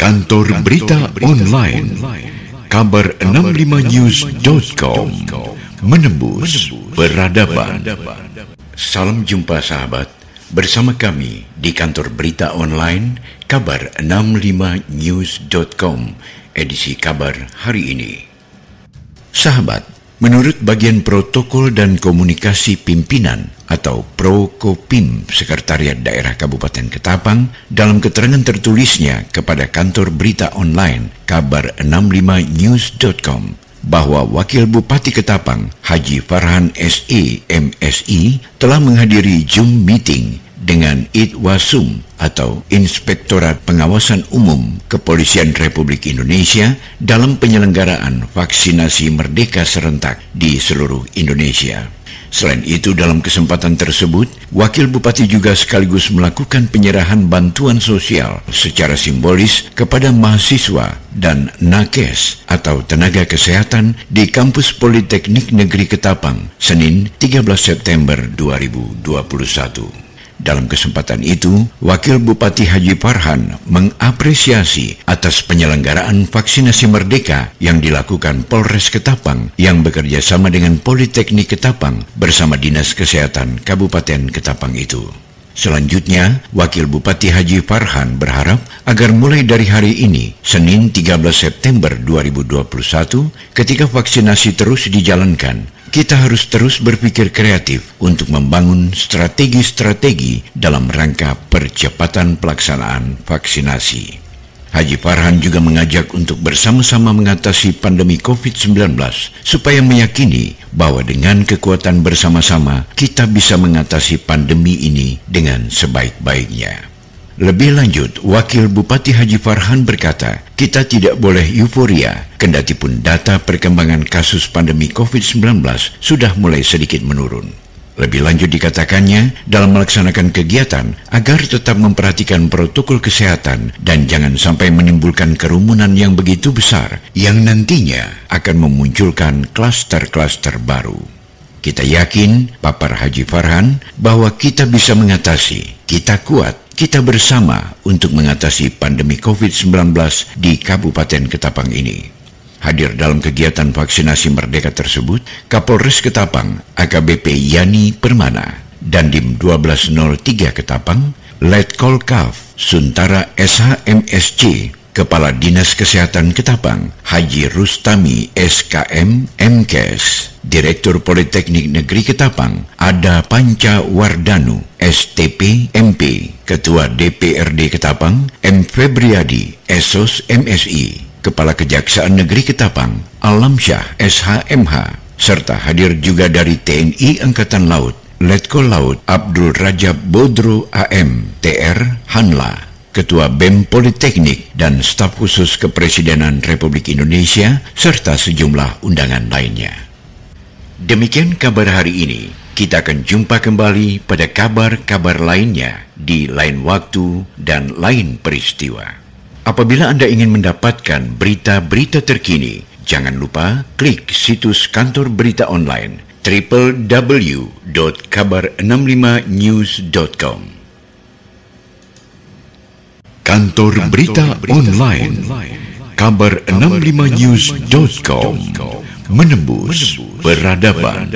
Kantor Berita Online Kabar 65news.com Menembus Peradaban. Salam jumpa sahabat. Bersama kami di kantor berita online Kabar 65news.com Edisi kabar hari ini. Sahabat, menurut bagian protokol dan komunikasi pimpinan atau Prokopim Sekretariat Daerah Kabupaten Ketapang dalam keterangan tertulisnya kepada kantor berita online kabar65news.com bahwa Wakil Bupati Ketapang Haji Farhan SE MSI telah menghadiri Zoom meeting dengan Itwasum atau Inspektorat Pengawasan Umum Kepolisian Republik Indonesia dalam penyelenggaraan vaksinasi merdeka serentak di seluruh Indonesia. Selain itu, dalam kesempatan tersebut, Wakil Bupati juga sekaligus melakukan penyerahan bantuan sosial secara simbolis kepada mahasiswa dan nakes atau tenaga kesehatan di Kampus Politeknik Negeri Ketapang, Senin 13 September 2021. Dalam kesempatan itu, Wakil Bupati Haji Farhan mengapresiasi atas penyelenggaraan vaksinasi merdeka yang dilakukan Polres Ketapang yang bekerja sama dengan Politeknik Ketapang bersama Dinas Kesehatan Kabupaten Ketapang itu. Selanjutnya, Wakil Bupati Haji Farhan berharap agar mulai dari hari ini, Senin 13 September 2021, ketika vaksinasi terus dijalankan, kita harus terus berpikir kreatif untuk membangun strategi-strategi dalam rangka percepatan pelaksanaan vaksinasi. Haji Farhan juga mengajak untuk bersama-sama mengatasi pandemi COVID-19 supaya meyakini bahwa dengan kekuatan bersama-sama kita bisa mengatasi pandemi ini dengan sebaik-baiknya. Lebih lanjut, Wakil Bupati Haji Farhan berkata, kita tidak boleh euforia, kendati pun data perkembangan kasus pandemi COVID-19 sudah mulai sedikit menurun. Lebih lanjut dikatakannya, dalam melaksanakan kegiatan, agar tetap memperhatikan protokol kesehatan dan jangan sampai menimbulkan kerumunan yang begitu besar yang nantinya akan memunculkan klaster-klaster baru. Kita yakin, Papar Haji Farhan, bahwa kita bisa mengatasi, kita kuat, kita bersama untuk mengatasi pandemi COVID-19 di Kabupaten Ketapang ini. Hadir dalam kegiatan vaksinasi merdeka tersebut, Kapolres Ketapang, AKBP Yani Permana, Dandim 1203 Ketapang, Letkol Kaf, Suntara SHMSC, Kepala Dinas Kesehatan Ketapang, Haji Rustami SKM MKes, Direktur Politeknik Negeri Ketapang, Ada Panca Wardanu, STP MP, Ketua DPRD Ketapang, M. Febriadi, Esos MSI, Kepala Kejaksaan Negeri Ketapang, Alam Syah SHMH, serta hadir juga dari TNI Angkatan Laut, Letkol Laut Abdul Rajab Bodro AM, TR Hanla, Ketua BEM Politeknik dan staf khusus Kepresidenan Republik Indonesia, serta sejumlah undangan lainnya. Demikian kabar hari ini. Kita akan jumpa kembali pada kabar-kabar lainnya di lain waktu dan lain peristiwa. Apabila Anda ingin mendapatkan berita-berita terkini, jangan lupa klik situs kantor berita online www.kabar65news.com. Kantor berita online. Kabar65news.com menembus peradaban.